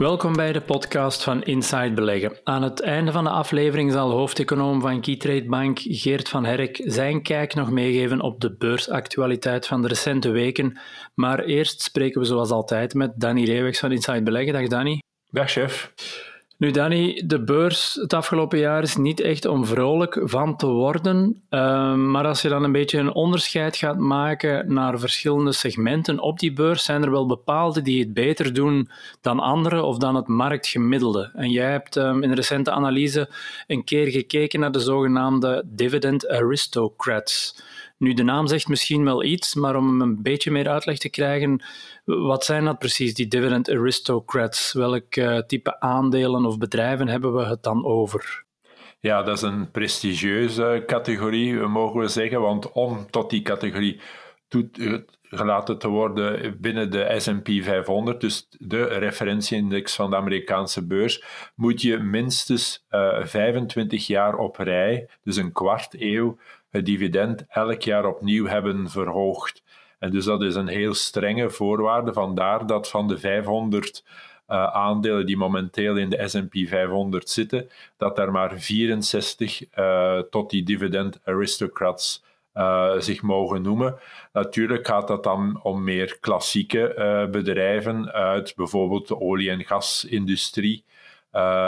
Welkom bij de podcast van Inside Beleggen. Aan het einde van de aflevering zal hoofdeconoom van Keytrade Bank Geert van Herk zijn kijk nog meegeven op de beursactualiteit van de recente weken. Maar eerst spreken we zoals altijd met Danny Reewegs van Inside Beleggen. Dag Danny. Dag chef. Nu Danny, de beurs het afgelopen jaar is niet echt om vrolijk van te worden. Ehm, maar als je dan een beetje een onderscheid gaat maken naar verschillende segmenten op die beurs, zijn er wel bepaalde die het beter doen dan andere of dan het marktgemiddelde. En jij hebt um, in een recente analyse een keer gekeken naar de zogenaamde dividend aristocrats. Nu, de naam zegt misschien wel iets, maar om een beetje meer uitleg te krijgen, wat zijn dat precies, die dividend aristocrats? Welk uh, type aandelen of bedrijven hebben we het dan over? Ja, dat is een prestigieuze categorie, mogen we zeggen, want om tot die categorie gelaten te worden binnen de S&P 500, dus de referentieindex van de Amerikaanse beurs, moet je minstens uh, eh, 25 jaar op rij, dus een kwart eeuw, het dividend elk jaar opnieuw hebben verhoogd. En dus dat is een heel strenge voorwaarde. Vandaar dat van de 500 uh, eh, aandelen die momenteel in de SP 500 zitten, dat er maar 64 uh, eh, tot die dividend aristocrats uh, zich mogen noemen. Natuurlijk gaat dat dan om meer klassieke bedrijven uit bijvoorbeeld de olie- en gasindustrie,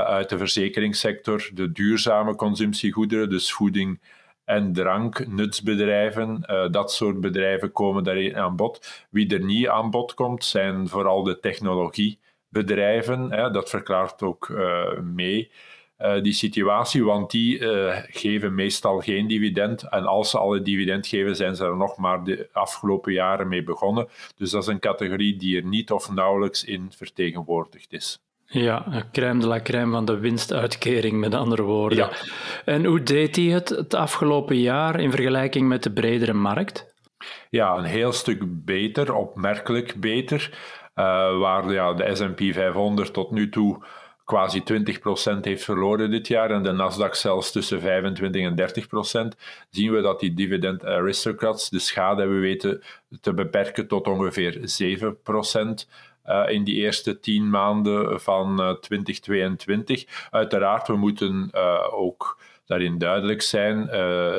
uit de verzekeringssector, de duurzame consumptiegoederen, dus voeding en drank, nutsbedrijven, uh, dat soort bedrijven komen daarin aan bod. Wie er niet aan bod komt, zijn vooral de technologiebedrijven. Hè, dat verklaart ook uh, mee uh, die situatie, want die geven meestal geen dividend. En als ze al een dividend geven, zijn ze er nog maar de afgelopen jaren mee begonnen. Dus dat is een categorie die er niet of nauwelijks in vertegenwoordigd is. Ja, een crème de la crème van de winstuitkering, met andere woorden. Ja. En hoe deed hij het het afgelopen jaar in vergelijking met de bredere markt? Ja, een heel stuk beter, opmerkelijk beter. Uh, waar ja, de S&P 500 tot nu toe quasi 20% heeft verloren dit jaar en de Nasdaq zelfs tussen 25 en 30%, zien we dat die dividend aristocrats de schade hebben weten te beperken tot ongeveer 7%. Uh, in die eerste tien maanden van uh, 2022. Uiteraard, we moeten uh, ook daarin duidelijk zijn.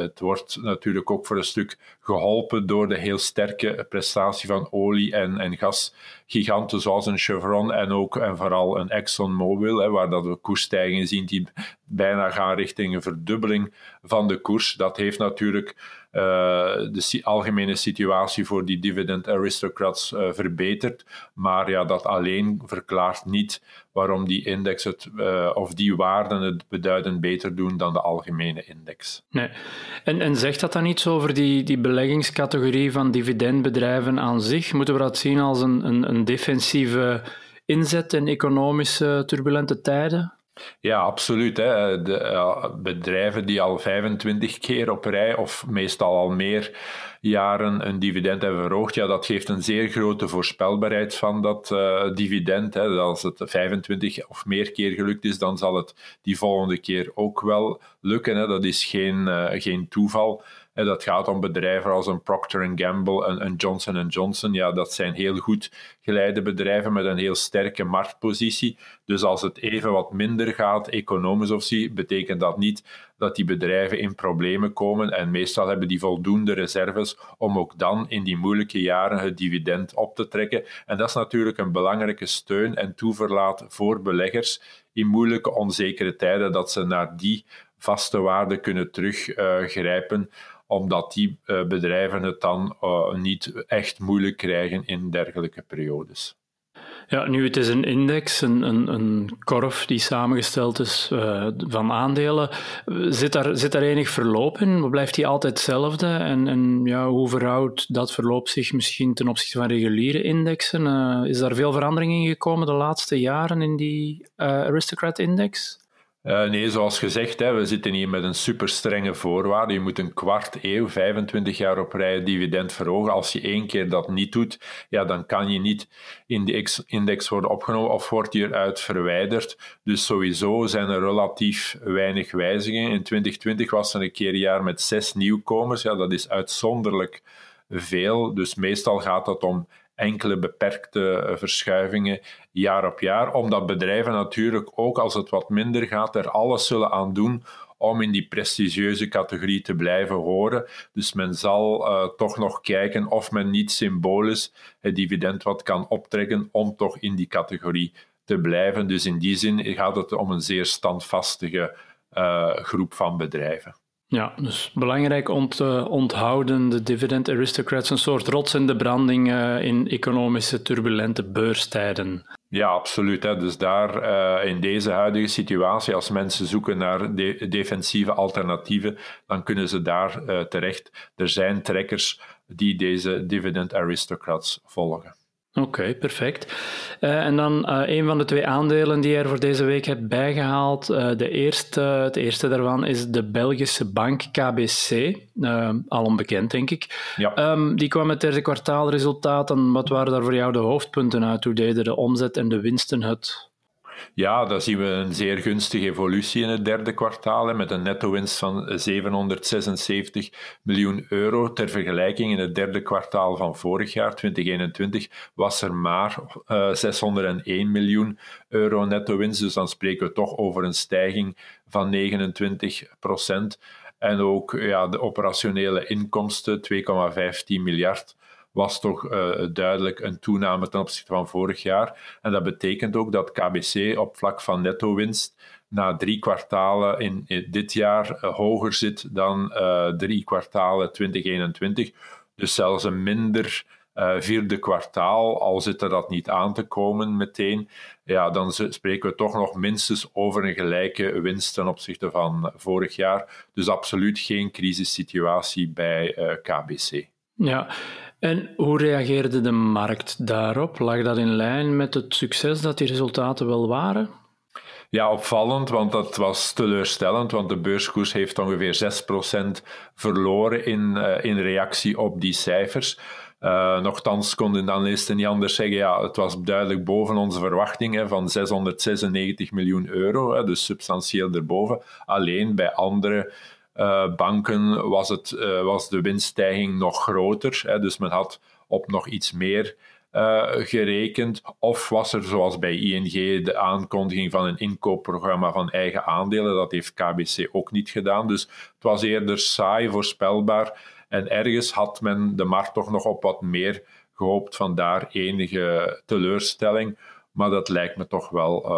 Het wordt natuurlijk ook voor een stuk geholpen door de heel sterke prestatie van olie- en, en gasgiganten zoals een Chevron en ook en vooral een ExxonMobil, waar dat we koersstijgingen zien die bijna gaan richting een verdubbeling van de koers. Dat heeft natuurlijk de algemene situatie voor die dividend aristocrats uh, verbeterd. Maar ja, dat alleen verklaart niet waarom die index het, uh, of die waarden het beduidend beter doen dan de algemene index. Nee. En, en zegt dat dan iets over die, die beleggingscategorie van dividendbedrijven aan zich? Moeten we dat zien als een, een, een defensieve inzet in economische turbulente tijden? Ja, absoluut. Hè. De uh, bedrijven die al 25 keer op rij, of meestal al meer jaren, een dividend hebben verhoogd, ja, dat geeft een zeer grote voorspelbaarheid van dat uh, dividend. Hè. Als het 25 of meer keer gelukt is, dan zal het die volgende keer ook wel lukken. Hè. Dat is geen, uh, geen toeval. Dat gaat om bedrijven als een Procter Gamble en een Johnson Johnson. Ja, dat zijn heel goed geleide bedrijven met een heel sterke marktpositie. Dus als het even wat minder gaat, economisch of zie, betekent dat niet dat die bedrijven in problemen komen. En meestal hebben die voldoende reserves om ook dan in die moeilijke jaren het dividend op te trekken. En dat is natuurlijk een belangrijke steun en toeverlaat voor beleggers in moeilijke, onzekere tijden, dat ze naar die vaste waarden kunnen teruggrijpen omdat die uh, bedrijven het dan uh, niet echt moeilijk krijgen in dergelijke periodes. Ja, nu het is een index, een, een, een korf die samengesteld is uh, van aandelen. Zit daar, zit daar enig verloop in? Blijft die altijd hetzelfde? En, ja, hoe verhoudt dat verloop zich misschien ten opzichte van reguliere indexen? Is daar veel verandering in gekomen de laatste jaren in die uh, Aristocrat-index? Uh, nee, zoals gezegd, hè, we zitten hier met een super strenge voorwaarde. Je moet een kwart eeuw, 25 jaar op rij dividend verhogen. Als je één keer dat niet doet, ja, dan kan je niet in de index worden opgenomen of wordt je eruit verwijderd. Dus sowieso zijn er relatief weinig wijzigingen. In 2020 was er een keer een jaar met zes nieuwkomers. Ja, dat is uitzonderlijk veel. Dus meestal gaat het om enkele beperkte eh, verschuivingen jaar op jaar, omdat bedrijven natuurlijk ook als het wat minder gaat, er alles zullen aan doen om in die prestigieuze categorie te blijven horen. Dus men zal uh, toch nog kijken of men niet symbolisch het dividend wat kan optrekken om toch in die categorie te blijven. Dus in die zin gaat het om een zeer standvastige uh, groep van bedrijven. Ja, dus belangrijk om te onthouden, de dividend aristocrats, een soort rots in de branding uh, in economische turbulente beurstijden. Ja, absoluut. Hè. Dus daar uh, in deze huidige situatie, als mensen zoeken naar de defensieve alternatieven, dan kunnen ze daar terecht. Er zijn trekkers die deze dividend aristocrats volgen. Oké, perfect. Uh, en dan uh, een van de twee aandelen die je er voor deze week hebt bijgehaald. Uh, de eerste, het eerste daarvan is de Belgische bank KBC. al onbekend, denk ik. Ja. Um, die kwam met derde kwartaalresultaten. Wat waren daar voor jou de hoofdpunten uit? Hoe deden de omzet en de winsten het? Ja, daar zien we een zeer gunstige evolutie in het derde kwartaal, met een netto-winst van 776 miljoen euro. Ter vergelijking, in het derde kwartaal van vorig jaar, 2021, was er maar uh, eh, 601 miljoen euro netto-winst. Dus dan spreken we toch over een stijging van 29 procent. En ook ja, de operationele inkomsten, 2,15 miljard was toch uh, duidelijk een toename ten opzichte van vorig jaar. En dat betekent ook dat KBC op vlak van netto-winst na drie kwartalen in, dit jaar uh, hoger zit dan uh, drie kwartalen 2021. Dus zelfs een minder vierde kwartaal, al zit er dat niet aan te komen meteen, ja, dan spreken we toch nog minstens over een gelijke winst ten opzichte van vorig jaar. Dus absoluut geen crisissituatie bij KBC. Ja, en hoe reageerde de markt daarop? Lag dat in lijn met het succes dat die resultaten wel waren? Ja, opvallend, want dat was teleurstellend, want de beurskoers heeft ongeveer 6% verloren in, uh, in reactie op die cijfers. Uh, nochtans konden de analisten niet anders zeggen, ja, het was duidelijk boven onze verwachtingen van 696 miljoen euro, dus substantieel erboven. Alleen bij andere uh, banken was, het, uh, was de winststijging nog groter. Dus men had op nog iets meer uh, gerekend. Of was er, zoals bij ING, de aankondiging van een inkoopprogramma van eigen aandelen. Dat heeft KBC ook niet gedaan. Dus het was eerder saai, voorspelbaar. En ergens had men de markt toch nog op wat meer gehoopt. Vandaar enige teleurstelling. Maar dat lijkt me toch wel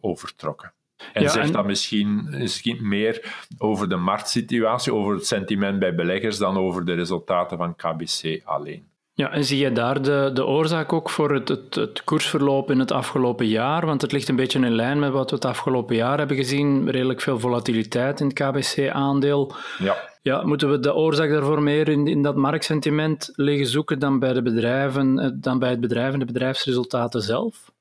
overtrokken. En ja, zegt dat misschien, misschien meer over de marktsituatie, over het sentiment bij beleggers, dan over de resultaten van KBC alleen. Ja, en zie je daar de, de oorzaak ook voor het, het, het, koersverloop in het afgelopen jaar? Want het ligt een beetje in lijn met wat we het afgelopen jaar hebben gezien. Redelijk veel volatiliteit in het KBC-aandeel. Ja. Ja, moeten we de oorzaak daarvoor meer in, in dat marktsentiment liggen zoeken dan bij, de bedrijven, eh, dan bij het bedrijf en de bedrijfsresultaten zelf?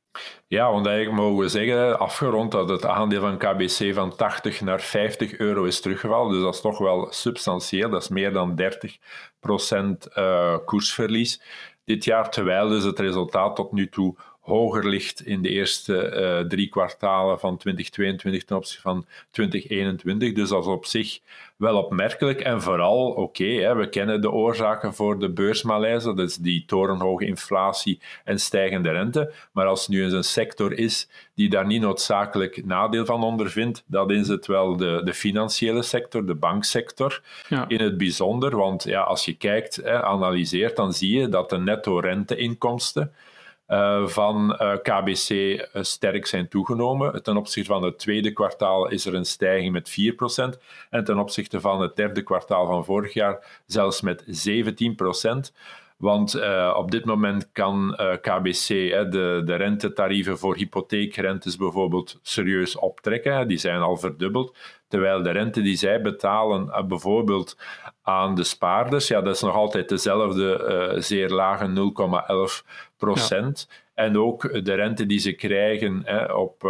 Ja, want eigenlijk mogen we zeggen, afgerond, dat het aandeel van KBC van 80 naar 50 euro is teruggevallen. Dus dat is toch wel substantieel. Dat is meer dan 30 procent uh, koersverlies dit jaar, terwijl dus het resultaat tot nu toe hoger ligt in de eerste uh, drie kwartalen van 2022 ten opzichte van 2021. Dus dat is op zich wel opmerkelijk. En vooral, oké, we kennen de oorzaken voor de beursmalaise, dat is die torenhoge inflatie en stijgende rente. Maar als nu eens een sector is die daar niet noodzakelijk nadeel van ondervindt, dan is het wel de, de financiële sector, de banksector ja. in het bijzonder. Want ja, als je kijkt, hè, analyseert, dan zie je dat de netto renteinkomsten uh, van uh, eh, KBC uh, sterk zijn toegenomen. Ten opzichte van het tweede kwartaal is er een stijging met 4%. En ten opzichte van het derde kwartaal van vorig jaar zelfs met 17%. Want uh, op dit moment kan uh, KBC hè, de, de rentetarieven voor hypotheekrentes bijvoorbeeld serieus optrekken. Die zijn al verdubbeld. Terwijl de rente die zij betalen, uh, bijvoorbeeld aan de spaarders, ja, dat is nog altijd dezelfde zeer lage 0,11 procent. En ook de rente die ze krijgen hè, op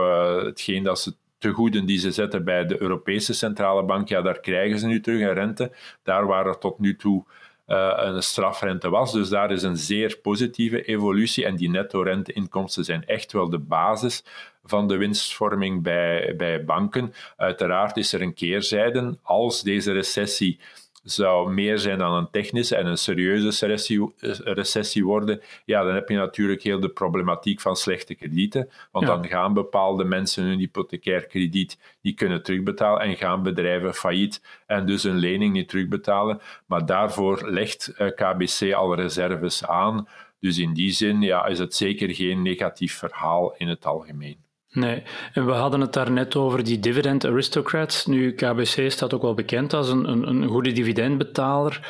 hetgeen dat ze tegoeden die ze zetten bij de Europese Centrale Bank, ja, daar krijgen ze nu terug een rente. Daar waar er tot nu toe een strafrente was. Dus daar is een zeer positieve evolutie. En die netto-renteinkomsten zijn echt wel de basis van de winstvorming bij, bij banken. Uiteraard is er een keerzijde. Als deze recessie zou meer zijn dan een technische en een serieuze recessie, recessie worden, ja, dan heb je natuurlijk heel de problematiek van slechte kredieten. Want dan gaan bepaalde mensen hun hypothecair krediet niet kunnen terugbetalen en gaan bedrijven failliet en dus hun lening niet terugbetalen. Maar daarvoor legt eh, KBC al reserves aan. Dus in die zin ja, is het zeker geen negatief verhaal in het algemeen. Nee, en we hadden het daar net over die dividend aristocrats. Nu, KBC staat ook wel bekend als een, een, een goede dividendbetaler.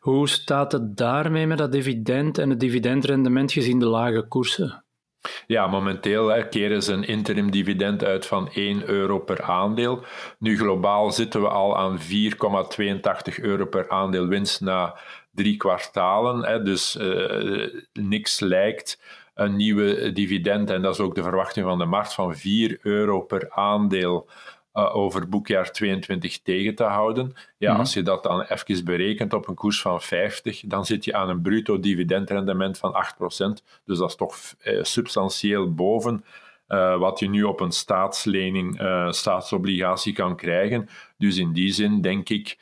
Hoe staat het daarmee met dat dividend en het dividendrendement gezien de lage koersen? Ja, momenteel keren ze een interim dividend uit van 1 euro per aandeel. Nu globaal zitten we al aan 4,82 euro per aandeel winst na drie kwartalen. Hè, dus uh, niks lijkt een nieuwe dividend, en dat is ook de verwachting van de markt, van 4 euro per aandeel uh, over boekjaar 22 tegen te houden. Ja, mhm. Als je dat dan even berekent op een koers van 50, dan zit je aan een bruto dividendrendement van 8%. Dus dat is toch uh, substantieel boven uh, wat je nu op een staatslening, staatsobligatie kan krijgen. Dus in die zin denk ik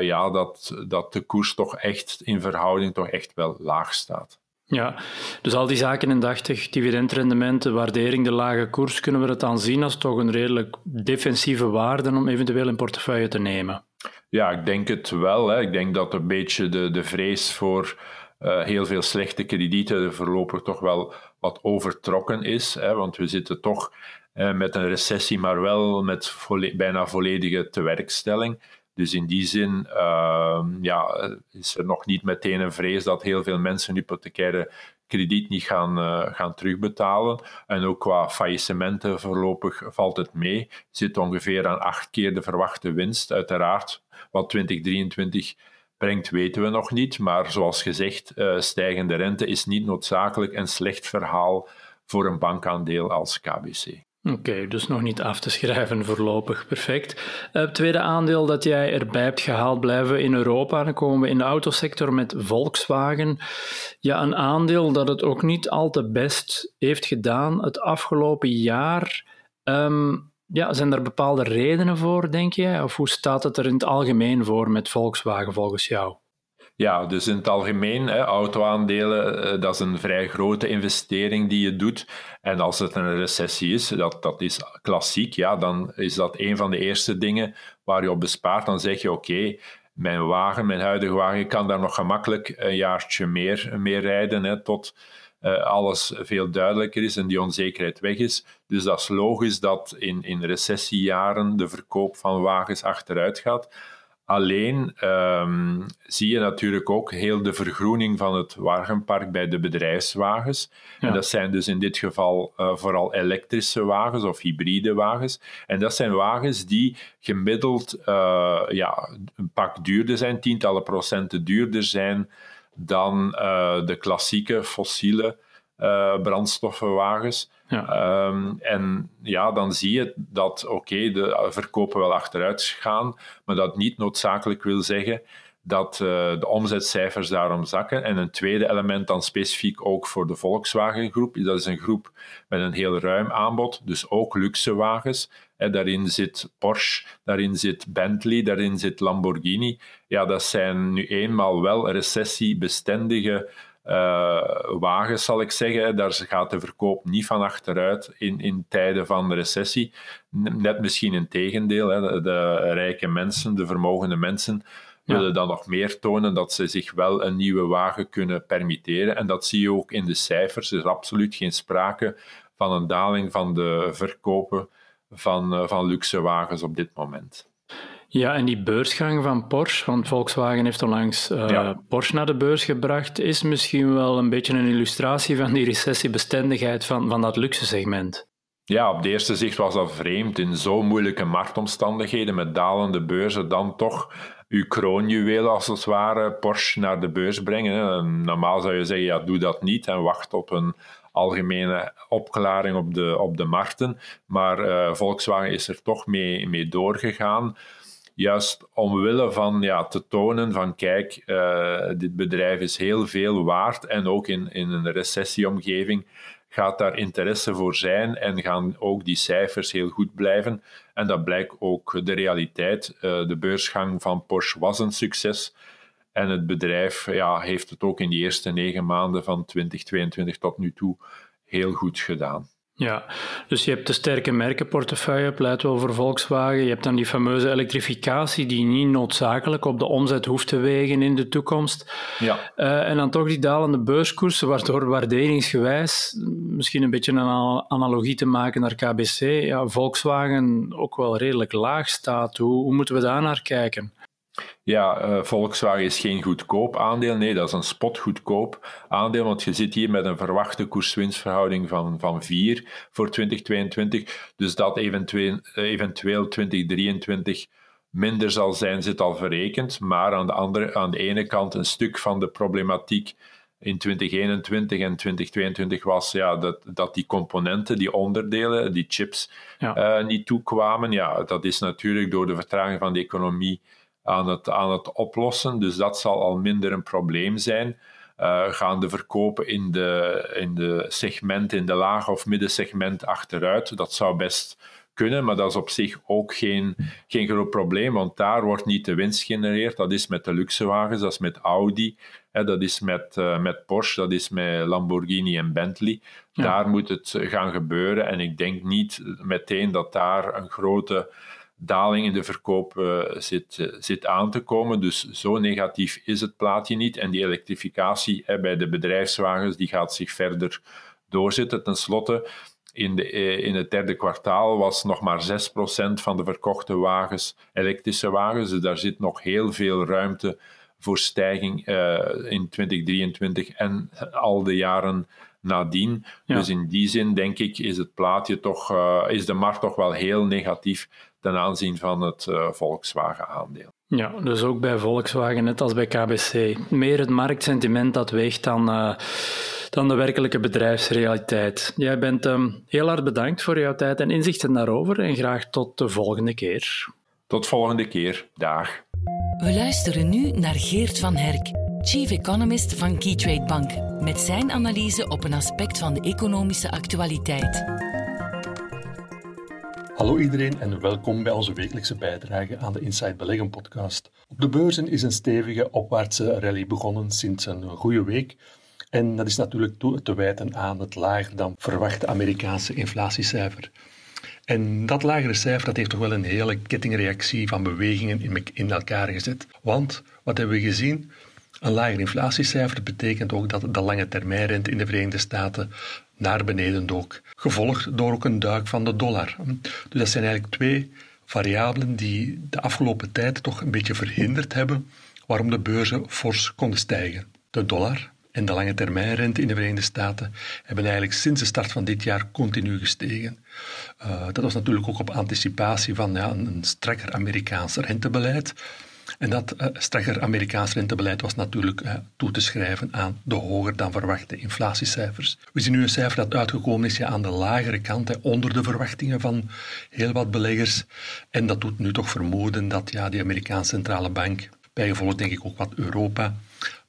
ja, dat, dat de koers toch echt in verhouding toch echt wel laag staat. Ja, dus al die zaken indachtig, dividendrendementen, waardering, de lage koers, kunnen we het dan zien als toch een redelijk defensieve waarde om eventueel in portefeuille te nemen? Ja, ik denk het wel. Hè. Ik denk dat een beetje de, de vrees voor uh, heel veel slechte kredieten voorlopig toch wel wat overtrokken is. Hè, want we zitten toch uh, met een recessie, maar wel met bijna volledige tewerkstelling. Dus in die zin uh, ja, is er nog niet meteen een vrees dat heel veel mensen hypothecaire krediet niet gaan, uh, gaan terugbetalen. En ook qua faillissementen voorlopig valt het mee. Zit ongeveer aan acht keer de verwachte winst. Uiteraard, wat 2023 brengt, weten we nog niet. Maar zoals gezegd, uh, stijgende rente is niet noodzakelijk een slecht verhaal voor een bankaandeel als KBC. Oké, dus nog niet af te schrijven voorlopig. Perfect. Het uh, tweede aandeel dat jij erbij hebt gehaald, blijven in Europa. Dan komen we in de autosector met Volkswagen. Ja, een aandeel dat het ook niet al te best heeft gedaan het afgelopen jaar. Um, ja, zijn er bepaalde redenen voor, denk je? Of hoe staat het er in het algemeen voor met Volkswagen volgens jou? Ja, dus in het algemeen, autoaandelen, eh, dat is een vrij grote investering die je doet. En als het een recessie is, dat, dat is klassiek, ja, dan is dat een van de eerste dingen waar je op bespaart. Dan zeg je, oké, mijn wagen, mijn huidige wagen, kan daar nog gemakkelijk een jaartje meer, meer rijden, hè, tot uh, alles veel duidelijker is en die onzekerheid weg is. Dus dat is logisch dat in, in recessiejaren de verkoop van wagens achteruit gaat. Alleen um, zie je natuurlijk ook heel de vergroening van het wagenpark bij de bedrijfswagens. En dat zijn dus in dit geval uh, vooral elektrische wagens of hybride wagens. En dat zijn wagens die gemiddeld uh, ja, een pak duurder zijn, tientallen procenten duurder zijn dan uh, de klassieke fossiele brandstoffenwagens. Ja. Ehm, en ja, dan zie je dat, oké, de verkopen wel achteruit gaan, maar dat niet noodzakelijk wil zeggen dat uh, de omzetcijfers daarom zakken. En een tweede element dan specifiek ook voor de Volkswagen groep, dat is een groep met een heel ruim aanbod, dus ook luxe wagens. Daarin zit Porsche, daarin zit Bentley, daarin zit Lamborghini. Ja, dat zijn nu eenmaal wel recessiebestendige uh, wagens, zal ik zeggen. Daar gaat de verkoop niet van achteruit in, in tijden van recessie. Net misschien een tegendeel. Hè. De, rijke mensen, de vermogende mensen, willen dan nog meer tonen dat ze zich wel een nieuwe wagen kunnen permitteren. En dat zie je ook in de cijfers. Er is absoluut geen sprake van een daling van de verkopen van, uh, van luxe wagens op dit moment. Ja, en die beursgang van Porsche, want Volkswagen heeft onlangs uh, Porsche naar de beurs gebracht, is misschien wel een beetje een illustratie van die recessiebestendigheid van, van dat luxe segment. Ja, op de eerste zicht was dat vreemd in zo moeilijke marktomstandigheden met dalende beurzen dan toch uw kroonjuweel als het ware, Porsche, naar de beurs brengen. Normaal zou je zeggen, ja, doe dat niet en wacht op een algemene opklaring op de, op de markten. Maar uh, Volkswagen is er toch mee, mee doorgegaan. Juist omwille van ja, te tonen van kijk, uh, dit bedrijf is heel veel waard en ook in, in een recessieomgeving gaat daar interesse voor zijn en gaan ook die cijfers heel goed blijven. En dat blijkt ook de realiteit. Uh, de beursgang van Porsche was een succes. En het bedrijf ja, heeft het ook in de eerste negen maanden van 2022 tot nu toe heel goed gedaan. Ja, dus je hebt de sterke merkenportefeuille, pleit wel voor Volkswagen. Je hebt dan die fameuze elektrificatie die niet noodzakelijk op de omzet hoeft te wegen in de toekomst. Ja. Uh, en dan toch die dalende beurskoersen, waardoor waarderingsgewijs, misschien een beetje een analogie te maken naar KBC, ja, Volkswagen ook wel redelijk laag staat. Hoe, hoe moeten we daar naar kijken? Ja, uh, Volkswagen is geen goedkoop aandeel. Nee, dat is een spotgoedkoop aandeel, want je zit hier met een verwachte koers-winstverhouding van, van 4 voor 2022. Dus dat eventueel, eventueel 2023 minder zal zijn, zit al verrekend. Maar aan de, andere, aan de ene kant een stuk van de problematiek in 2021 en 2022 was ja, dat, dat die componenten, die onderdelen, die chips, ja. uh, niet toekwamen. Ja, dat is natuurlijk door de vertraging van de economie aan het, aan het oplossen. Dus dat zal al minder een probleem zijn. Uh, gaan de verkopen in de, in de segment, in de laag- of middensegment achteruit? Dat zou best kunnen, maar dat is op zich ook geen, geen groot probleem, want daar wordt niet de winst gegenereerd. Dat is met de luxewagens, dat is met Audi, hè, dat is met, uh, met Porsche, dat is met Lamborghini en Bentley. Daar moet het gaan gebeuren en ik denk niet meteen dat daar een grote daling in de verkoop uh, zit, uh, zit aan te komen. Dus zo negatief is het plaatje niet. En die elektrificatie bij de bedrijfswagens die gaat zich verder doorzetten. Ten slotte, in, de, uh, in het derde kwartaal was nog maar 6% van de verkochte wagens elektrische wagens. Dus daar zit nog heel veel ruimte voor stijging in 2023 en al de jaren nadien. Dus in die zin denk ik is het plaatje toch, is de markt toch wel heel negatief ten aanzien van het uh, Volkswagen-aandeel. Ja, dus ook bij Volkswagen, net als bij KBC. Meer het marktsentiment dat weegt dan, uh, dan de werkelijke bedrijfsrealiteit. Jij bent um, heel hard bedankt voor jouw tijd en inzichten daarover en graag tot de volgende keer. Tot volgende keer. Dag. We luisteren nu naar Geert van Herk, Chief Economist van Keytrade Bank, met zijn analyse op een aspect van de economische actualiteit. Hallo iedereen en welkom bij onze wekelijkse bijdrage aan de Inside Beleggen podcast. Op de beurzen is een stevige opwaartse rally begonnen sinds een goede week. En dat is natuurlijk te wijten aan het lager dan verwachte Amerikaanse inflatiecijfer. En dat lagere cijfer dat heeft toch wel een hele kettingreactie van bewegingen in, in elkaar gezet. Want wat hebben we gezien? Een lager inflatiecijfer betekent ook dat de lange termijnrente in de Verenigde Staten naar beneden dook, gevolgd door ook een duik van de dollar. Dus dat zijn eigenlijk twee variabelen die de afgelopen tijd toch een beetje verhinderd hebben waarom de beurzen fors konden stijgen. De dollar en de lange termijnrente in de Verenigde Staten hebben eigenlijk sinds de start van dit jaar continu gestegen. Uh, dat was natuurlijk ook op anticipatie van ja, een strakker Amerikaans rentebeleid. En dat uh, strakker Amerikaans rentebeleid was natuurlijk uh, toe te schrijven aan de hoger dan verwachte inflatiecijfers. We zien nu een cijfer dat uitgekomen is ja, aan de lagere kant, onder de verwachtingen van heel wat beleggers. En dat doet nu toch vermoeden dat ja, die Amerikaanse centrale bank, bijgevolg denk ik ook wat Europa,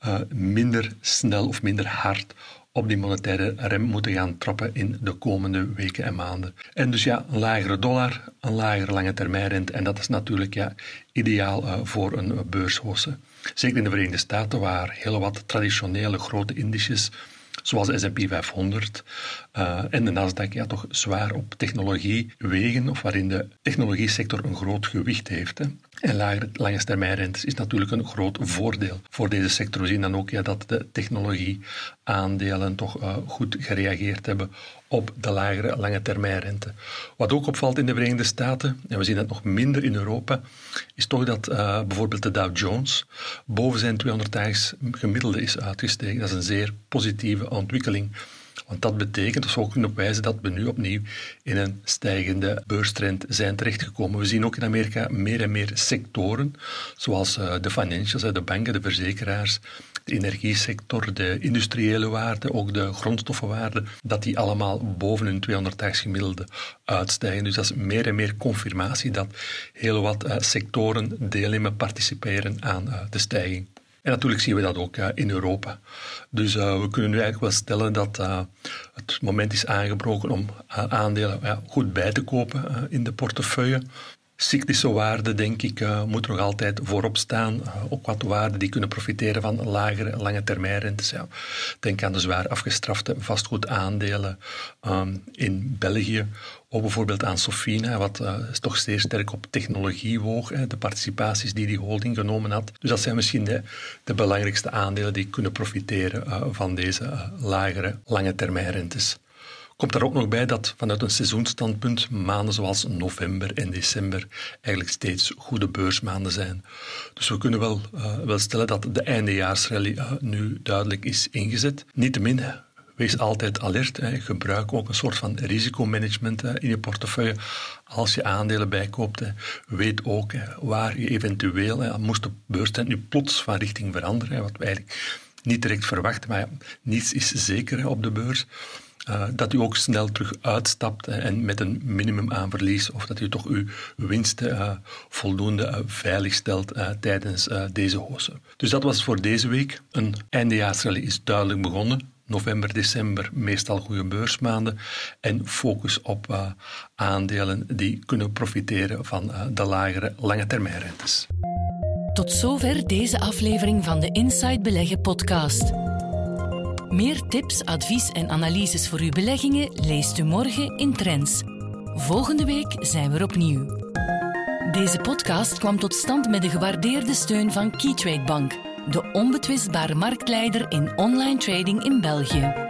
uh, minder snel of minder hard op die monetaire rem moeten gaan trappen in de komende weken en maanden. En dus ja, een lagere dollar, een lagere lange termijnrente en dat is natuurlijk ja, ideaal uh, voor een beurshossen. Zeker in de Verenigde Staten, waar heel wat traditionele grote indices zoals de S&P 500 uh, en de Nasdaq ja, toch zwaar op technologie wegen, of waarin de technologiesector een groot gewicht heeft. Hè. En lage, lange termijnrentes is natuurlijk een groot voordeel voor deze sector. We zien dan ook ja, dat de technologieaandelen toch uh, goed gereageerd hebben op de lagere lange termijnrente. Wat ook opvalt in de Verenigde Staten, en we zien dat nog minder in Europa, is toch dat uh, bijvoorbeeld de Dow Jones boven zijn 200-daags gemiddelde is uitgestegen. Dat is een zeer positieve ontwikkeling. Want dat betekent, dat zou kunnen wijzen, dat we nu opnieuw in een stijgende beurstrend zijn terechtgekomen. We zien ook in Amerika meer en meer sectoren, zoals eh, de financials, de banken, de verzekeraars, de energiesector, de industriële waarden, ook de grondstoffenwaarden, dat die allemaal boven hun 280 gemiddelde uitstijgen. Dus dat is meer en meer confirmatie dat heel wat uh, sectoren deelnemen, participeren aan uh, de stijging. En natuurlijk zien we dat ook in Europa. Dus we kunnen nu eigenlijk wel stellen dat het moment is aangebroken om aandelen goed bij te kopen in de portefeuille cyclische waarden, denk ik, uh, moet nog altijd voorop staan. Ook wat waarden die kunnen profiteren van lagere lange termijnrentes. Ja. Denk aan de zwaar afgestrafte vastgoedaandelen um, in België. Ook bijvoorbeeld aan Sofina, wat uh, toch zeer sterk op technologie woog. Hè, de participaties die die holding genomen had. Dus dat zijn misschien de, de belangrijkste aandelen die kunnen profiteren van deze lagere lange termijnrentes. Komt daar ook nog bij dat vanuit een seizoensstandpunt maanden zoals november en december eigenlijk steeds goede beursmaanden zijn. Dus we kunnen wel, wel stellen dat de eindejaarsrally nu duidelijk is ingezet. Niettemin, wees altijd alert. Hè. Gebruik ook een soort van risicomanagement hè, in je portefeuille. Als je aandelen bijkoopt, hè, weet ook waar je eventueel, moest de beurstrend nu plots van richting veranderen, wat we eigenlijk niet direct verwachten, maar niets is zeker op de beurs. Uh, dat u ook snel terug uitstapt en met een minimum aan verlies, of dat u toch uw winsten uh, voldoende uh, veilig stelt tijdens deze hoze. Dus dat was voor deze week. Een eindejaarsrally is duidelijk begonnen. November, december, meestal goede beursmaanden. En focus op aandelen die kunnen profiteren van de lagere lange termijnrentes. Tot zover deze aflevering van de Inside Beleggen podcast. Meer tips, advies en analyses voor uw beleggingen leest u morgen in Trends. Volgende week zijn we er opnieuw. Deze podcast kwam tot stand met de gewaardeerde steun van Keytrade Bank, de onbetwistbare marktleider in online trading in België.